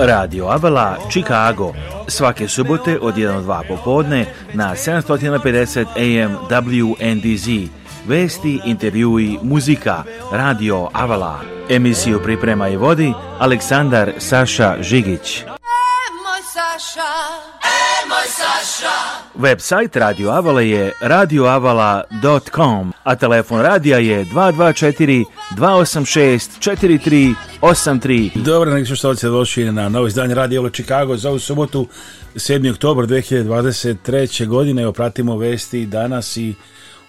Radio Avala, Chicago, svake subote od 1 do 2 popodne na 750 AM WNDZ. Vesti, intervjui, muzika, Radio Avala. Emisiju priprema i vodi Aleksandar Saša Žigić. E, Saša. Website Radio Avala je radioavala.com, a telefon radija je 224 286 4383. Dobro, nek što ste došli na novi izdanje Radio Avala Chicago za ovu subotu 7. oktober 2023. godine. Evo pratimo vesti danas i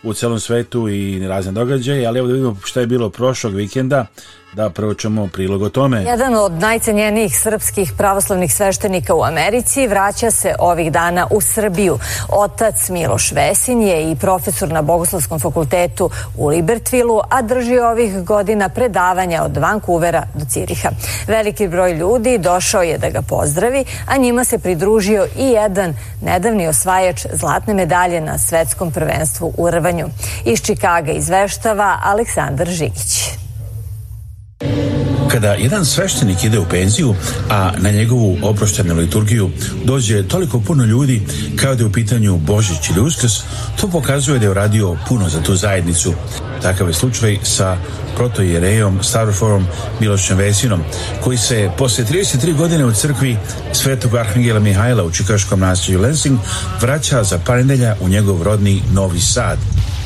u celom svetu i razne događaje, ali evo da vidimo šta je bilo prošlog vikenda. Da, prvo ćemo prilog o tome. Jedan od najcenjenijih srpskih pravoslavnih sveštenika u Americi vraća se ovih dana u Srbiju. Otac Miloš Vesin je i profesor na Bogoslovskom fakultetu u Libertvilu, a drži ovih godina predavanja od Vancouvera do Ciriha. Veliki broj ljudi došao je da ga pozdravi, a njima se pridružio i jedan nedavni osvajač zlatne medalje na svetskom prvenstvu u Rvanju. Iz Čikaga izveštava Aleksandar Žigić. Kada jedan sveštenik ide u penziju, a na njegovu oproštenu liturgiju dođe toliko puno ljudi kao da je u pitanju Božić ili Uskrs, to pokazuje da je uradio puno za tu zajednicu. Takav je slučaj sa protojerejom Staroforom Milošem Vesinom, koji se poslije 33 godine u crkvi Svetog Arhangela Mihajla u čikaškom nasilju Lensing vraća za par u njegov rodni Novi Sad.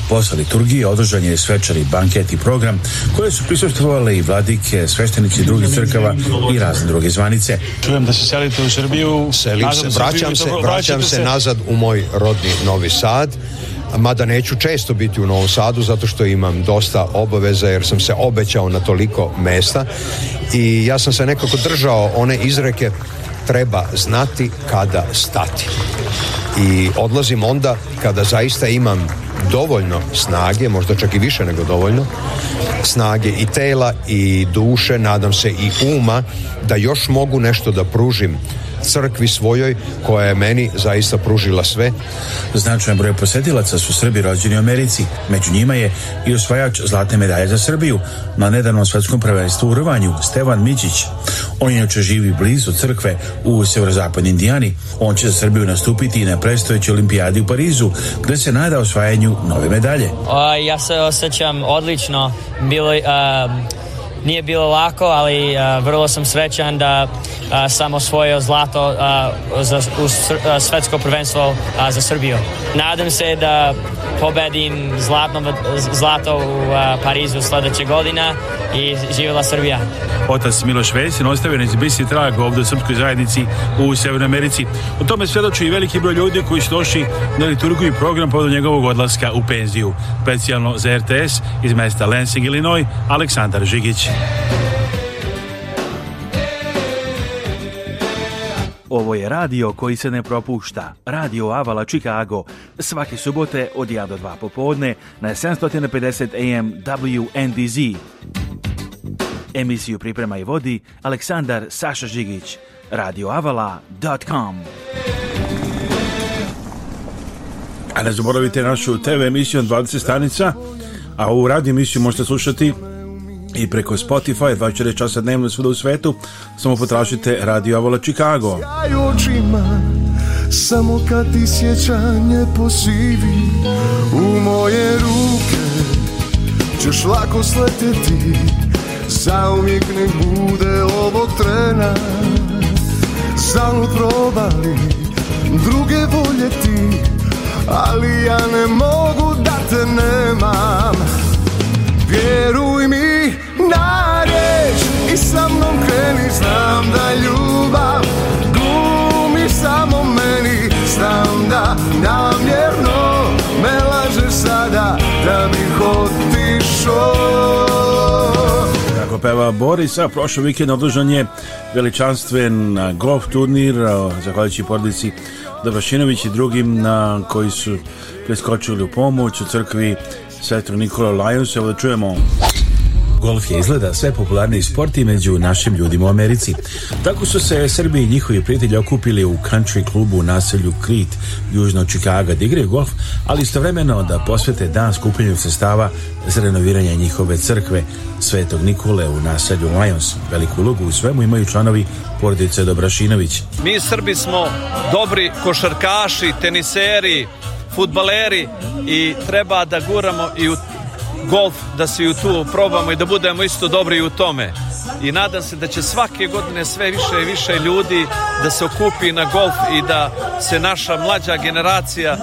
Posle liturgije održan je svečani banket i program koje su prisustvovale i vladike, sveštenici drugih crkava i razne druge zvanice. Čujem da se selite u Srbiju. Selim se, vraćam se, vraćam se nazad u moj rodni Novi Sad mada neću često biti u Novom Sadu zato što imam dosta obaveza jer sam se obećao na toliko mesta i ja sam se nekako držao one izreke treba znati kada stati i odlazim onda kada zaista imam dovoljno snage, možda čak i više nego dovoljno, snage i tela i duše, nadam se i uma, da još mogu nešto da pružim crkvi svojoj koja je meni zaista pružila sve. Značajan broj posedilaca su Srbi rođeni u Americi. Među njima je i osvajač zlatne medalje za Srbiju na nedavnom svjetskom prvenstvu u rvanju Stevan Mičić. On je živi blizu crkve u severozapadnoj Indijani. On će za Srbiju nastupiti i na predstojećoj olimpijadi u Parizu gdje se nada osvajanju nove medalje. O, ja se osjećam odlično. Bilo, um nije bilo lako, ali vrlo sam srećan da sam osvojio zlato za, u sr, svetsko prvenstvo za Srbiju. Nadam se da pobedim zlatno, zlato u Parizu sljedeće godina i živjela Srbija. Otac Miloš Vesin ostavio nezbisni izbisi trag ovdje u srpskoj zajednici u Severnoj Americi. O tome svjedoču i veliki broj ljudi koji su došli na liturgiju i program povodom njegovog odlaska u penziju. Specijalno za RTS iz mesta Lansing, Illinois, Aleksandar Žigić. Ovo je radio koji se ne propušta. Radio Avala Chicago. Svake subote od 1 do 2 popodne na 750 AM WNDZ. Emisiju priprema i vodi Aleksandar Saša Žigić. radioavala.com A ne zaboravite našu TV emisiju 20 stanica, a ovu radio emisiju možete slušati i preko Spotify 24 časa dnevno svuda u svetu samo potražite Radio Avola Chicago samo kad ti sjećanje posivi u moje ruke ćeš lako sleteti zauvijek ne bude ovo trena zalud probali druge voljeti ali ja ne mogu da te nemam Vjeruj mi na reč i sa mnom kreni Znam da ljubav glumi samo meni Znam da namjerno me lažeš sada Da bih otišao kako peva Borisa, Prošao vikend održan je veličanstven golf turnir, zahvaljujući porodici Dobrašinović i drugim na, koji su preskočili u pomoć u crkvi Svetog Nikola Lajos, evo da čujemo Golf je izgleda sve popularniji sport među našim ljudima u Americi. Tako su se Srbi i njihovi prijatelji okupili u country klubu u naselju Krit, južno od Čikaga, da igraju golf, ali istovremeno da posvete dan skupljenju sestava za renoviranje njihove crkve Svetog Nikole u naselju Lions. Veliku ulogu u svemu imaju članovi porodice Dobrašinović. Mi Srbi smo dobri košarkaši, teniseri, futbaleri i treba da guramo i u golf, da se i u tu probamo i da budemo isto dobri i u tome i nadam se da će svake godine sve više i više ljudi da se okupi na golf i da se naša mlađa generacija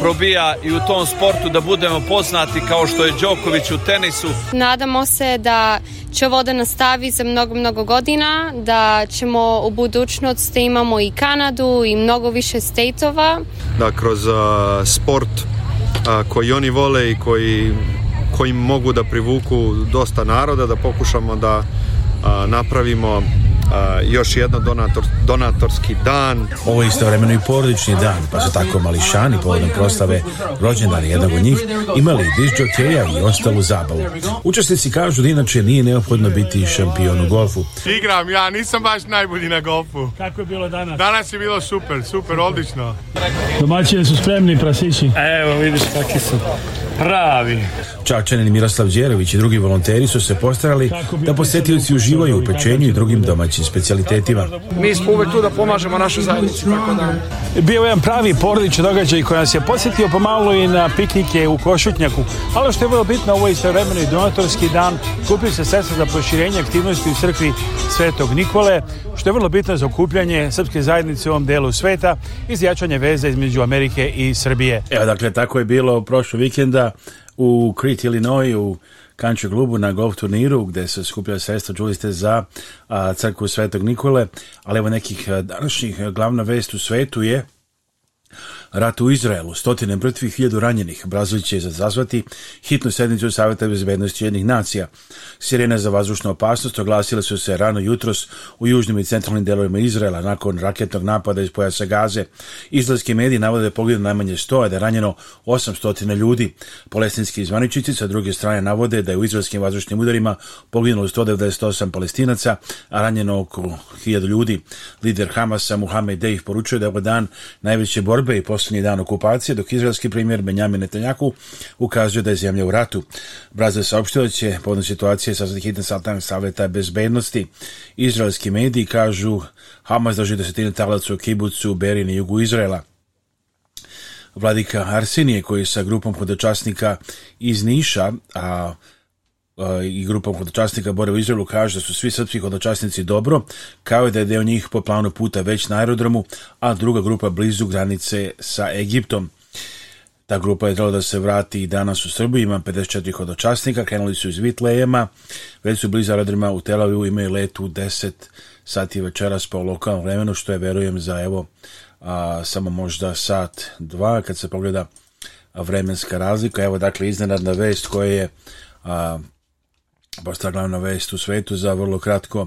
probija i u tom sportu da budemo poznati kao što je Đoković u tenisu. Nadamo se da će ovo da nastavi za mnogo, mnogo godina, da ćemo u budućnosti imamo i Kanadu i mnogo više stejtova. Da, kroz sport koji oni vole i koji kojim mogu da privuku dosta naroda, da pokušamo da napravimo još jedan donator, donatorski dan. Ovo je istovremeno i porodični dan, pa su tako mališani povodom proslave rođendan jednog od njih imali disjokeja i ostalu zabavu. Učesnici kažu da inače nije neophodno biti šampion u golfu. Igram, ja nisam baš najbolji na golfu. Kako je bilo danas? Danas je bilo super, super, odlično. domaćine su spremni prasići. Evo, vidiš kakvi su pravi. Čačanin Miroslav Đerović i drugi volonteri su se postarali da posjetioci uživaju u pečenju i drugim domaćim specijalitetima. Mi smo uvek tu da pomažemo našu zajednicu. tako da... Bio jedan pravi porodični događaj koji nas je posjetio pomalo i na piknike u Košutnjaku, ali što je vrlo bitno, ovo je istovremeno i donatorski dan, kupio se sredstva za proširenje aktivnosti u crkvi Svetog Nikole, što je vrlo bitno za okupljanje srpske zajednice u ovom delu sveta i zjačanje veze između Amerike i Srbije. Evo dakle, tako je bilo prošlog vikenda u Crete, Illinois, u Kanču glubu na golf turniru gdje se skuplja sredstva, čuli ste, za crkvu Svetog Nikole, ali evo nekih današnjih glavna vest u svetu je Rat u Izraelu, stotine mrtvih, hiljadu ranjenih, Brazil će zazvati hitnu sednicu Savjeta bezbednosti jednih nacija. Sirene za vazdušnu opasnost oglasile su se rano jutros u južnim i centralnim delovima Izraela nakon raketnog napada iz pojasa Gaze. Izraelski mediji navode da je najmanje 100, a da je ranjeno 800 ljudi. Palestinski izvaničici sa druge strane navode da je u izraelskim vazdušnim udarima poginulo 198 palestinaca, a ranjeno oko 1000 ljudi. Lider Hamasa Muhammed Deih poručuje da je ovaj dan najveće borbe i posljednji dan okupacije, dok izraelski premijer Benjamin Netanjahu ukazuje da je zemlja u ratu. Brazil saopštio da će situacije sa hitne satanak savjeta bezbednosti. Izraelski mediji kažu Hamas drži desetine talaca u kibucu Berin jugu Izraela. Vladika Arsenije koji sa grupom hodočasnika iz Niša, a i grupom hodočasnika bore u Izraelu kaže da su svi srpski hodočasnici dobro, kao i da je deo njih po planu puta već na aerodromu, a druga grupa blizu granice sa Egiptom. Ta grupa je trebala da se vrati i danas u Srbiji, ima 54 hodočasnika, krenuli su iz Vitlejema, već su blizu aerodroma u Tel Avivu, imaju let u 10 sati večeras po lokalnom vremenu, što je verujem za evo a, samo možda sat, dva, kad se pogleda vremenska razlika. Evo dakle iznenadna vest koja je Posta glavna vest u svetu za vrlo kratko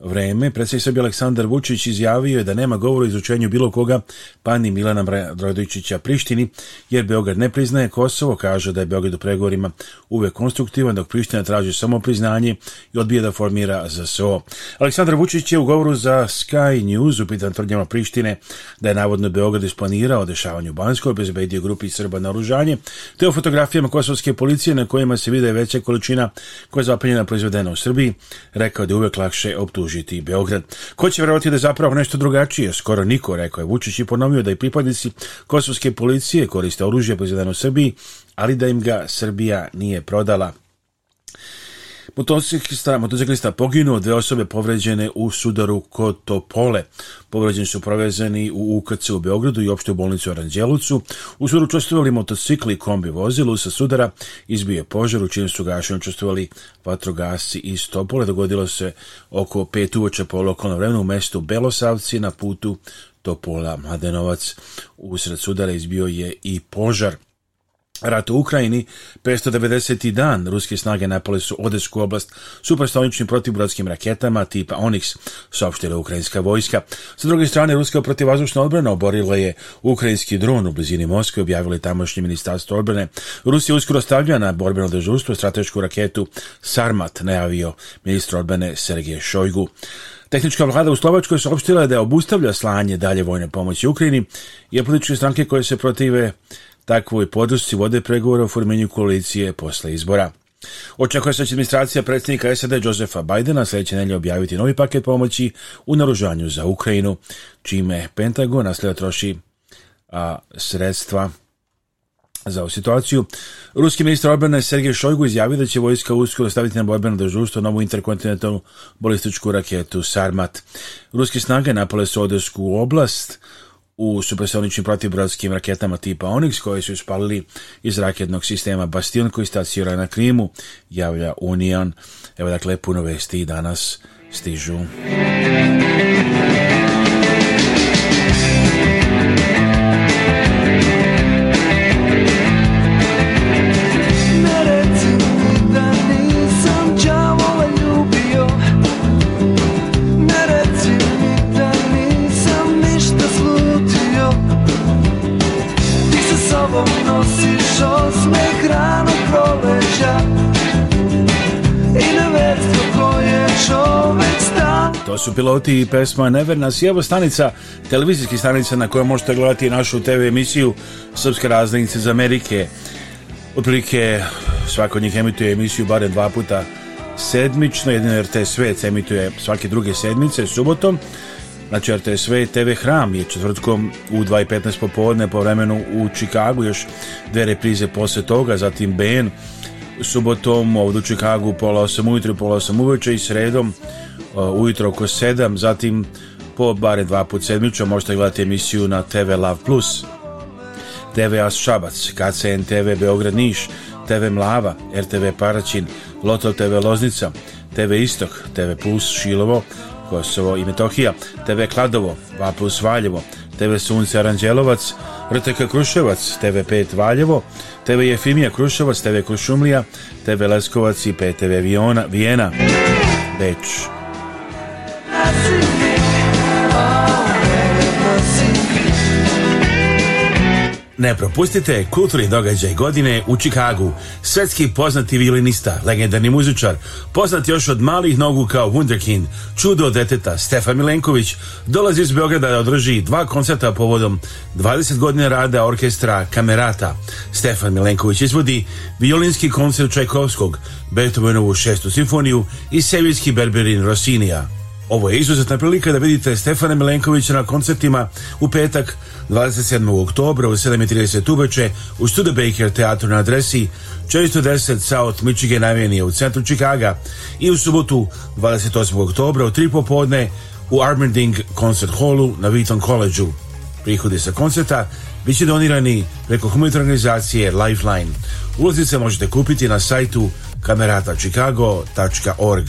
vreme, predsjednik Srbije Aleksandar Vučić izjavio je da nema govora o izučenju bilo koga, pa ni Milana Bradovićića Prištini, jer Beograd ne priznaje Kosovo, kaže da je Beograd u pregovorima uvek konstruktivan, dok Priština traži samo priznanje i odbije da formira so. Aleksandar Vučić je u govoru za Sky News upitan tvrdnjama Prištine da je navodno Beograd isplanirao dešavanje u Banskoj, obezbedio grupi Srba na oružanje, te o fotografijama kosovske policije na kojima se vide veća količina koja je zapaljena proizvedena u Srbiji, rekao da je uvek lakše optu i Beograd. Ko će vjerovati da je zapravo nešto drugačije? Skoro niko, rekao je Vučić i ponovio da i pripadnici kosovske policije koriste oružje pozadano u Srbiji, ali da im ga Srbija nije prodala. Motociklista, poginuo, dve osobe povređene u sudaru kod Topole. Povređeni su provezeni u UKC u Beogradu i opšte u bolnicu Aranđelucu. U sudaru čestovali motocikli kombi vozilu sa sudara, izbije požar, u čijem su gašenju čestovali vatrogasci iz Topole. Dogodilo se oko pet uoče po lokalnom vremenu u mestu Belosavci na putu Topola Mladenovac. Usred sudara izbio je i požar. Rat u Ukrajini, 590. dan ruske snage napale su Odesku oblast suprastoničnim protivbrodskim raketama tipa Onyx, saopštila ukrajinska vojska. Sa druge strane, ruska protivazdušna odbrana oborila je ukrajinski dron u blizini Moskve, objavili je tamošnje ministarstvo odbrane. Rusija uskoro stavlja na borbeno dežurstvo stratešku raketu Sarmat, najavio ministar odbrane Sergej Šojgu. Tehnička vlada u Slovačkoj saopštila je da obustavlja slanje dalje vojne pomoći Ukrajini, i političke stranke koje se protive takvoj podršci vode pregovore o formiranju koalicije posle izbora. Očekuje se da će administracija predsjednika SAD Josefa Bajdena sljedeće nelje objaviti novi paket pomoći u naružanju za Ukrajinu, čime Pentagon nasleda troši a, sredstva za ovu situaciju. Ruski ministar obrane Sergej Šojgu izjavio da će vojska uskoro staviti na borbeno dežurstvo novu interkontinentalnu bolističku raketu Sarmat. Ruske snage napale su Odesku oblast u supersoničnim protivbrodskim raketama tipa Onyx koje su ispalili iz raketnog sistema Bastion koji stacira na Krimu, javlja Union. Evo dakle, puno vesti danas stižu. su piloti i pesma Neverna evo stanica, televizijski stanica na kojoj možete gledati našu TV emisiju Srpske razdanice iz Amerike. Otprilike svako od njih emituje emisiju barem dva puta sedmično, jedino RTS Svet emituje svake druge sedmice subotom. Znači RTS Svet TV Hram je četvrtkom u 2.15 popodne po vremenu u Čikagu, još dve reprize posle toga, zatim BN subotom ovdje u Čikagu pola 8 ujutro, pola 8 uveče i sredom ujutro oko 7, zatim po bare dva put sedmično možete gledati emisiju na TV Love Plus, TV As Šabac, KCN TV Beograd Niš, TV Mlava, RTV Paraćin, Loto TV Loznica, TV Istok, TV Plus Šilovo, Kosovo i Metohija, TV Kladovo, Vapus Valjevo, TV Sunce Aranđelovac, RTK Kruševac, TV Pet Valjevo, TV Jefimija Kruševac, TV Krušumlija, TV Leskovac i PTV Viona, Vijena, Beč. Ne propustite kulturni događaj godine u Čikagu. Svetski poznati violinista, legendarni muzičar, poznat još od malih nogu kao Wunderkind, čudo deteta Stefan Milenković, dolazi iz Beograda da održi dva koncerta povodom 20 godina rada orkestra Kamerata. Stefan Milenković izvodi violinski koncert Čajkovskog, Beethovenovu šestu simfoniju i sevijski berberin Rosinija. Ovo je izuzetna prilika da vidite Stefana Milenkovića na koncertima u petak 27. oktobra u 7.30 uveče u Studebaker teatru na adresi 410 South Michigan Avenue u centru Čikaga i u subotu 28. oktobra u 3 popodne u Armending Concert Hallu na Wheaton Collegeu. Prihodi sa koncerta bit će donirani preko humanitarne organizacije Lifeline. Ulaznice možete kupiti na sajtu kameratachicago.org.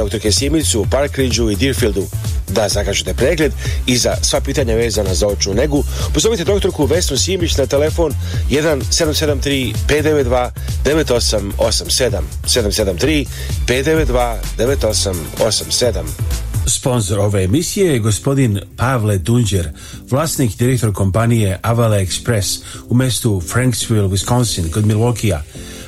dr. Kesimicu u Parkridžu i Deerfieldu. Da zakažete pregled i za sva pitanja vezana za očnu negu, pozovite doktorku Vesnu Simić na telefon 1773 592 9887 773 592 9887. Sponzor ove emisije je gospodin Pavle Dunđer, vlasnik i direktor kompanije Avala Express u mestu Franksville, Wisconsin, kod Milwaukee-a.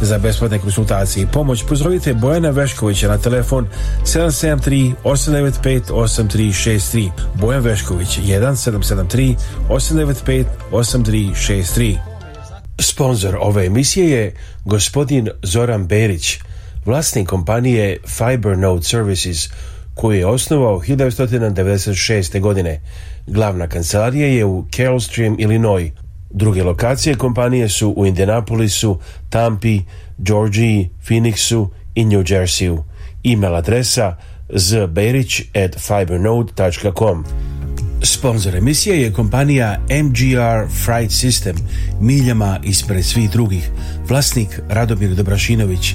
za besplatne konsultacije i pomoć, pozovite Bojana Veškovića na telefon 773 895 8363. Bojan Vešković 1773 895 8363. Sponzor ove emisije je gospodin Zoran Berić, vlasnik kompanije Fibernode Services, koju je osnovao 1996. godine. Glavna kancelarija je u Kelstream, Stream, Illinois. Druge lokacije kompanije su u Indianapolisu, Tampi, Georgiji, Phoenixu i New Jerseyu. E-mail adresa zberić at fibernode.com. Sponzor emisije je kompanija MGR Fright System, miljama ispred svih drugih, vlasnik Radomir Dobrašinović,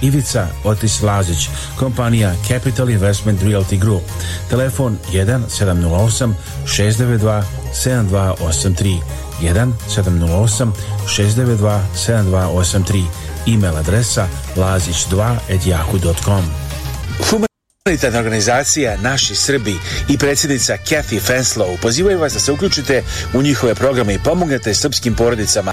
Ivica Otis Lazić, kompanija Capital Investment Realty Group. Telefon 1 708 692 7283 1 708 692 7283 email adresa lazić2.yahoo.com Humanitarna organizacija Naši Srbi i predsjednica Kathy Fenslow pozivaju vas da se uključite u njihove programe i pomognete srpskim porodicama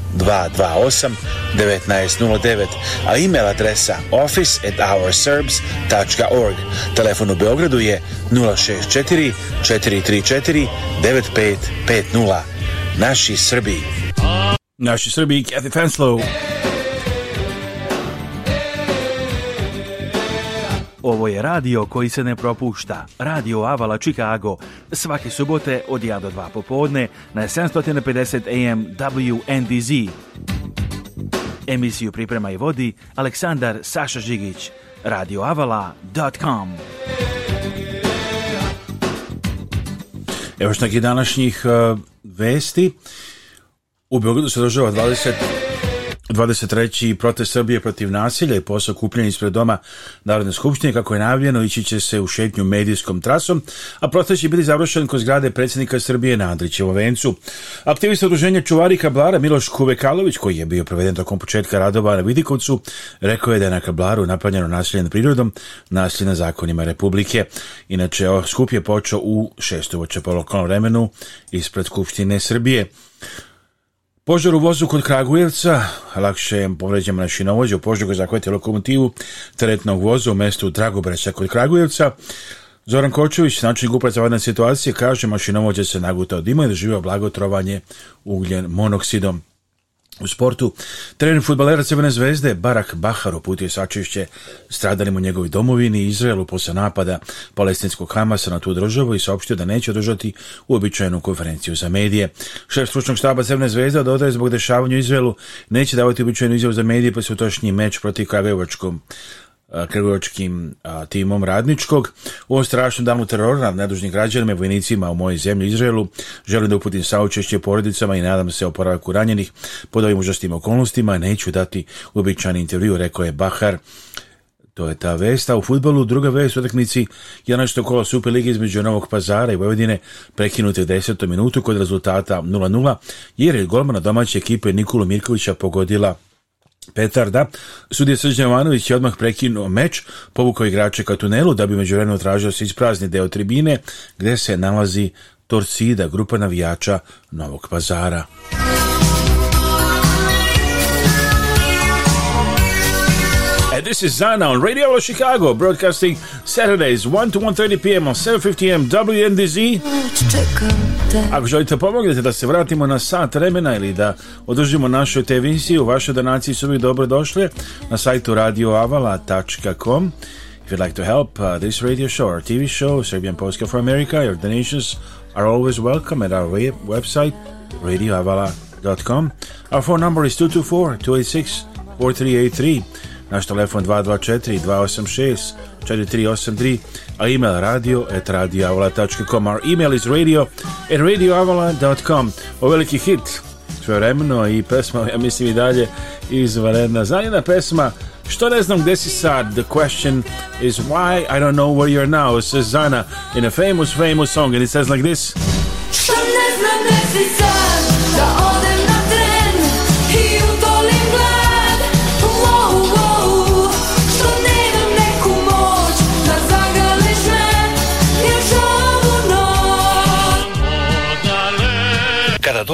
228 1909, a e-mail adresa office at ourserbs.org. Telefon u Beogradu je 064 434 9550. Naši Srbi. Naši Srbi, Kathy Fenslow. Ovo je radio koji se ne propušta. Radio Avala Chicago. Svake subote od 1 do 2 popodne na 750 AM WNDZ. Emisiju priprema i vodi Aleksandar Saša Žigić. radioavala.com Evo što je današnjih uh, vesti. U Beogradu se održava 20... 23. protest Srbije protiv nasilja i posao kupljen ispred doma Narodne skupštine, kako je najavljeno, ići će se u šetnju medijskom trasom, a protest će biti završen kod zgrade predsjednika Srbije na Andrićevo vencu. Aktivista udruženja Čuvari Kablara Miloš Kuvekalović, koji je bio proveden tokom početka radova na Vidikovcu, rekao je da je na Kablaru napravljeno nasilje nad prirodom, nasilje na zakonima Republike. Inače, skup je počeo u šestu polokonom vremenu ispred Skupštine Srbije. Požar u vozu kod Kragujevca, lakše je povređen mašinovođe u požaru zakvete lokomotivu teretnog voza u mestu Dragobreća kod Kragujevca. Zoran Kočević, znači gupac za situacije, kaže mašinovođe se naguta od dima i doživio blagotrovanje ugljen monoksidom. U sportu, trener futbalera Crvene zvezde Barak Bahar uputio sačišće stradalim u njegovoj domovini Izraelu posle napada palestinskog Hamasa na tu državu i saopštio da neće održati uobičajenu konferenciju za medije. Šef stručnog štaba Crvene zvezde dodaje zbog dešavanja u Izraelu neće davati uobičajenu izjavu za medije pa su utošnji meč protiv Kavevačkom krvočkim timom radničkog. U ovom strašnom danu terora nad nadužnim građanima i vojnicima u mojoj zemlji Izraelu želim da uputim saučešće porodicama i nadam se oporavku ranjenih pod ovim užasnim okolnostima. Neću dati uobičajeni intervju, rekao je Bahar to je ta vesta. U futbolu druga vest u je što kola Super Ligi između Novog Pazara i Vojvodine prekinute u minutu kod rezultata 0-0 jer je golmana domaće ekipe Nikolu Mirkovića pogodila Petarda. Sudija Srđan Jovanović je odmah prekinuo meč, povukao igrače ka tunelu da bi vremenu tražio se isprazni deo tribine gdje se nalazi Torcida, grupa navijača Novog pazara. This is Zana on Radio Chicago, broadcasting Saturdays 1 to 1.30 p.m. on 7.50 AM WNDZ. Ako želite pomognete da se vratimo na sat vremena ili da održimo našu emisiju, vaše donacije su mi dobro došle na sajtu radioavala.com. If you'd like to help uh, this radio show or TV show, Serbian Postcard for America, your donations are always welcome at our website, radioavala.com. Our phone number is 224 286 4383. Naš telefon 224 286 4383, a email radio at radioavala.com. Our email is radio at radioavala.com. O veliki hit svojevremeno i pesma, ja mislim i dalje, izvanredna. Zanina pesma Što ne znam gde si sad? The question is why I don't know where you're now, says Zana in a famous, famous song, and it says like this. Što ne znam gde si sad? Da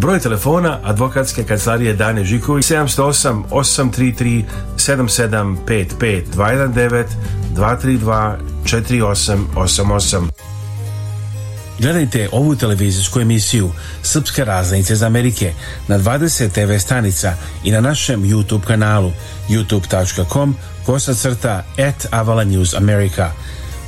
Broj telefona advokatske kancelarije Dane Žiković 708 833 7755 219 232 4888. Gledajte ovu televizijsku emisiju Srpske raznice iz Amerike na 20 TV stanica i na našem YouTube kanalu youtube.com kosacrta at Avala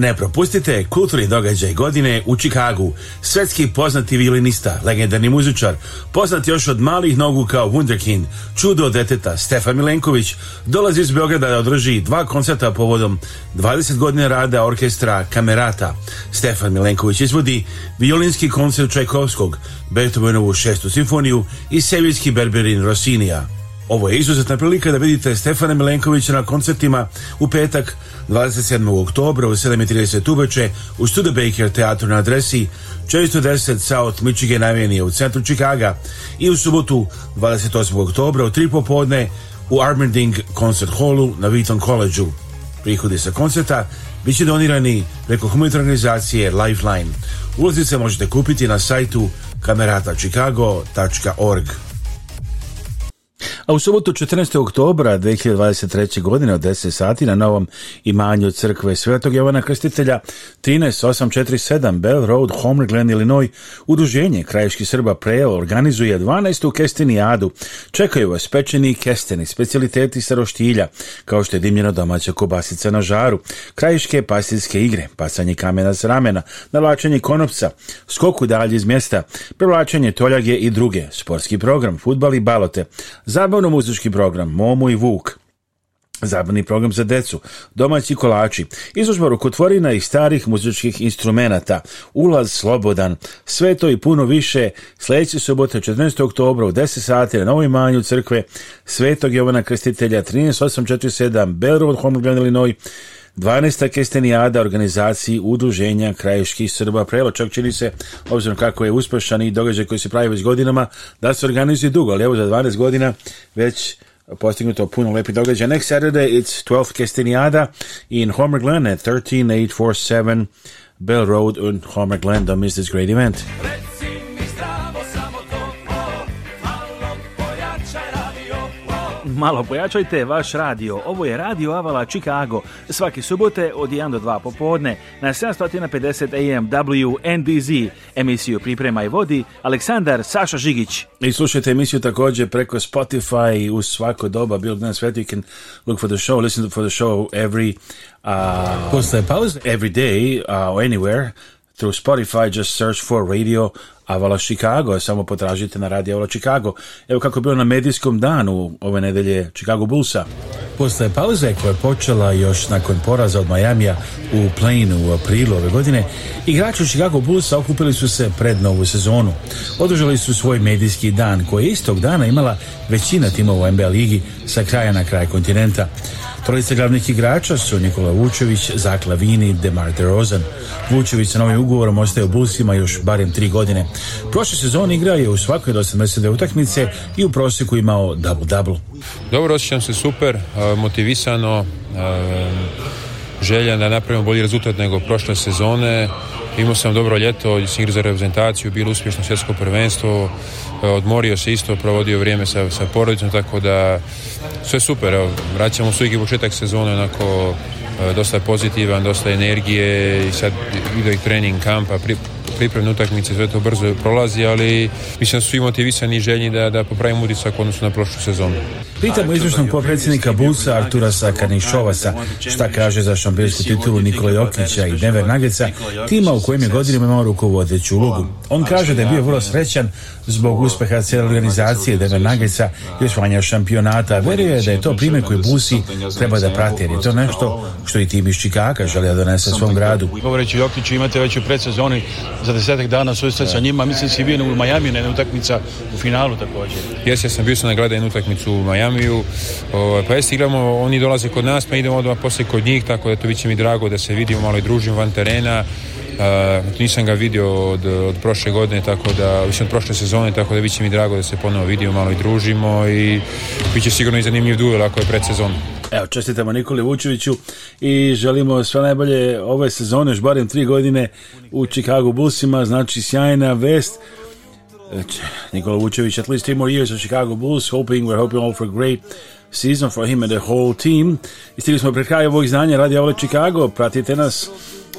Ne propustite kulturni događaj godine u Čikagu. Svetski poznati violinista, legendarni muzičar, poznat još od malih nogu kao Wunderkind, čudo deteta Stefan Milenković, dolazi iz Beograda da održi dva koncerta povodom 20 godina rada orkestra Kamerata. Stefan Milenković izvodi violinski koncert Čajkovskog, Beethovenovu šestu simfoniju i sevijski berberin Rosinija. Ovo je izuzetna prilika da vidite Stefana Milenkovića na koncertima u petak 27. oktobra u 7.30 uveče u Studebaker teatru na adresi 410 South Michigan Avenue u centru Čikaga i u subotu 28. oktobra u 3 popodne u Armending Concert Hallu na Wheaton Collegeu. Prihodi sa koncerta bit će donirani preko humanitarne organizacije Lifeline. Ulazice možete kupiti na sajtu kameratachicago.org. A u subotu 14. oktobra 2023. godine od 10 sati na novom imanju crkve Svetog Jovana Krstitelja 13847 Bell Road, Homer Glen, Illinois, udruženje Krajiški Srba Preo organizuje 12. Adu Čekaju vas pečeni i kesteni, specialiteti saroštilja kao što je dimljena domaća kobasica na žaru, krajiške pastirske igre, pasanje kamena s ramena, navlačenje konopca, skoku dalje iz mjesta, prevlačenje toljage i druge, sportski program, futbal i balote, zabav Zabavno muzički program Momo i Vuk. Zabavni program za decu, domaći kolači, izložba rukotvorina i starih muzičkih instrumenata, ulaz slobodan, sve to i puno više sljedeće subote 14. oktobra u 10 sati na Novoj manju crkve Svetog Jovana Krstitelja 13847 Belrovod, Homolgan, Illinois 12. kestenijada organizaciji udruženja krajiških Srba prelo. Čak čini se, obzirom kako je uspešan i događaj koji se pravi već godinama, da se organizuje dugo, ali evo za 12 godina već postignuto puno lepih događaja. Next Saturday it's 12th Kestenijada in Homer Glen at 13847 Bell Road in Homer Glen. Don't miss this great event. Malo pojačajte vaš radio. Ovo je Radio Avala Chicago. svaki subote od 1 do 2 popodne na 750 AM WNDZ. Emisiju priprema i vodi Aleksandar Saša Žigić. I slušajte emisiju također preko Spotify u svako doba. Bilo danas svet, you can look for the show, listen for the show every... Uh, Postaje pauze? Every day, uh, anywhere through Spotify, just search for Radio Avala Chicago, samo potražite na Radio Avala Chicago. Evo kako je bilo na medijskom danu ove nedelje Chicago Bullsa. Posle pauze koja je počela još nakon poraza od Majamija u Plainu u aprilu ove godine, igrači Chicago Bullsa okupili su se pred novu sezonu. Održali su svoj medijski dan koji je istog dana imala većina timova u NBA ligi sa kraja na kraj kontinenta. Trojice glavnih igrača su Nikola Vučević, Zak Lavini i Demar DeRozan. Vučević sa novim ugovorom ostaje u busima još barem tri godine. Prošle sezone igra je u svakoj do 82 utakmice i u prosjeku imao double-double. Dobro, osjećam se super, e, motivisano, e, želja da napravimo bolji rezultat nego prošle sezone Imao sam dobro ljeto, sam za reprezentaciju, bilo uspješno svjetsko prvenstvo, e, odmorio se isto, provodio vrijeme sa, sa porodicom, tako da sve super. Evo, vraćamo se u početak sezone, onako e, dosta pozitivan, dosta energije i sad ide i trening kampa, pri, pripremne utakmice, sve to brzo prolazi, ali mislim da su svi motivisani i željni da, da popravimo utisak odnosno na prošlu sezonu. Pitamo izvršnog potpredsjednika Busa Artura Sakanišovasa šta kaže za šampionsku titulu Nikola Jokića i Denver Nageca, tima u kojem je godinima imao rukovodeću ulogu. On kaže da je bio vrlo srećan zbog uspeha cijele organizacije Dever Nageca i osvanja šampionata. Vjeruje da je to primjer koji Busi treba da prati, jer je to nešto što i tim iz Čikaka želi da svom gradu. Govoreći Jokiću imate već u predsezoni za desetak dana susret sa e. njima, mislim si bio u Majamiju na jednu utakmica u finalu također. Jesi, ja sam bio sam na utakmicu u Majamiju, ovaj, pa jesi igramo, oni dolaze kod nas, pa idemo odmah poslije kod njih, tako da to bit će mi drago da se vidimo malo i družimo van terena, nisam ga vidio od, od prošle godine, tako da, mislim od prošle sezone, tako da bit će mi drago da se ponovo vidimo, malo i družimo i bit će sigurno i zanimljiv duel ako je pred sezonu. Evo, čestitamo Nikoli Vučeviću i želimo sve najbolje ove sezone, još barem tri godine u Chicago Bullsima, znači sjajna vest. Nikola Vučević, at least three more years of Chicago Bulls, hoping, we're hoping all for great season for him and the whole team. I stigli smo pred kraj ovog izdanja Radio je Chicago, pratite nas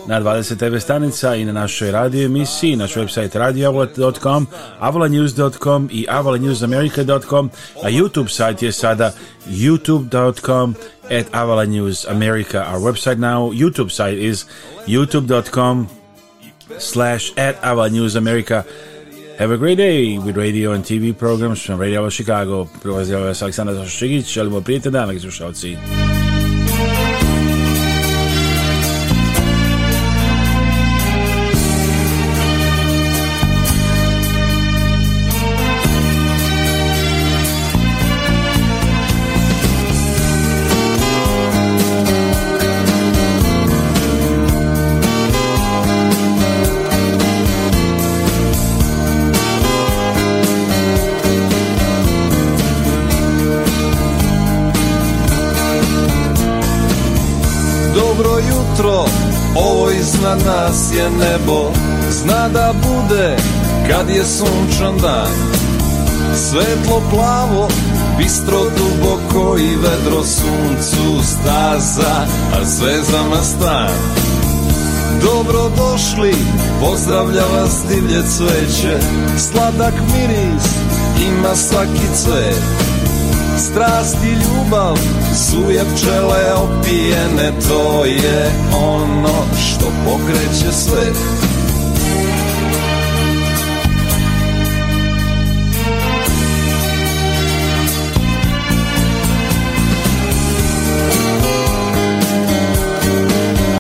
na 20 TV stanica i na našoj radio emisiji, naš website radioavola.com, avalanews.com i avalanewsamerica.com, a YouTube sajt je sada youtube.com at avalanews.america. Our website now, YouTube site is youtube.com slash at avalanewsamerica. Have a great day with radio and TV programs from Radio Chicago. Prilazio vas Aleksandar Zašćegić, želimo prijatelj dan, slušalci. dobro Ovo iznad nas je nebo Zna da bude kad je sunčan dan Svetlo plavo, bistro duboko i vedro suncu staza A sve stan Dobro došli, pozdravlja vas divlje cveće Sladak miris ima svaki cvet Strast i ljubav Suje pčele opijene To je ono što pokreće sve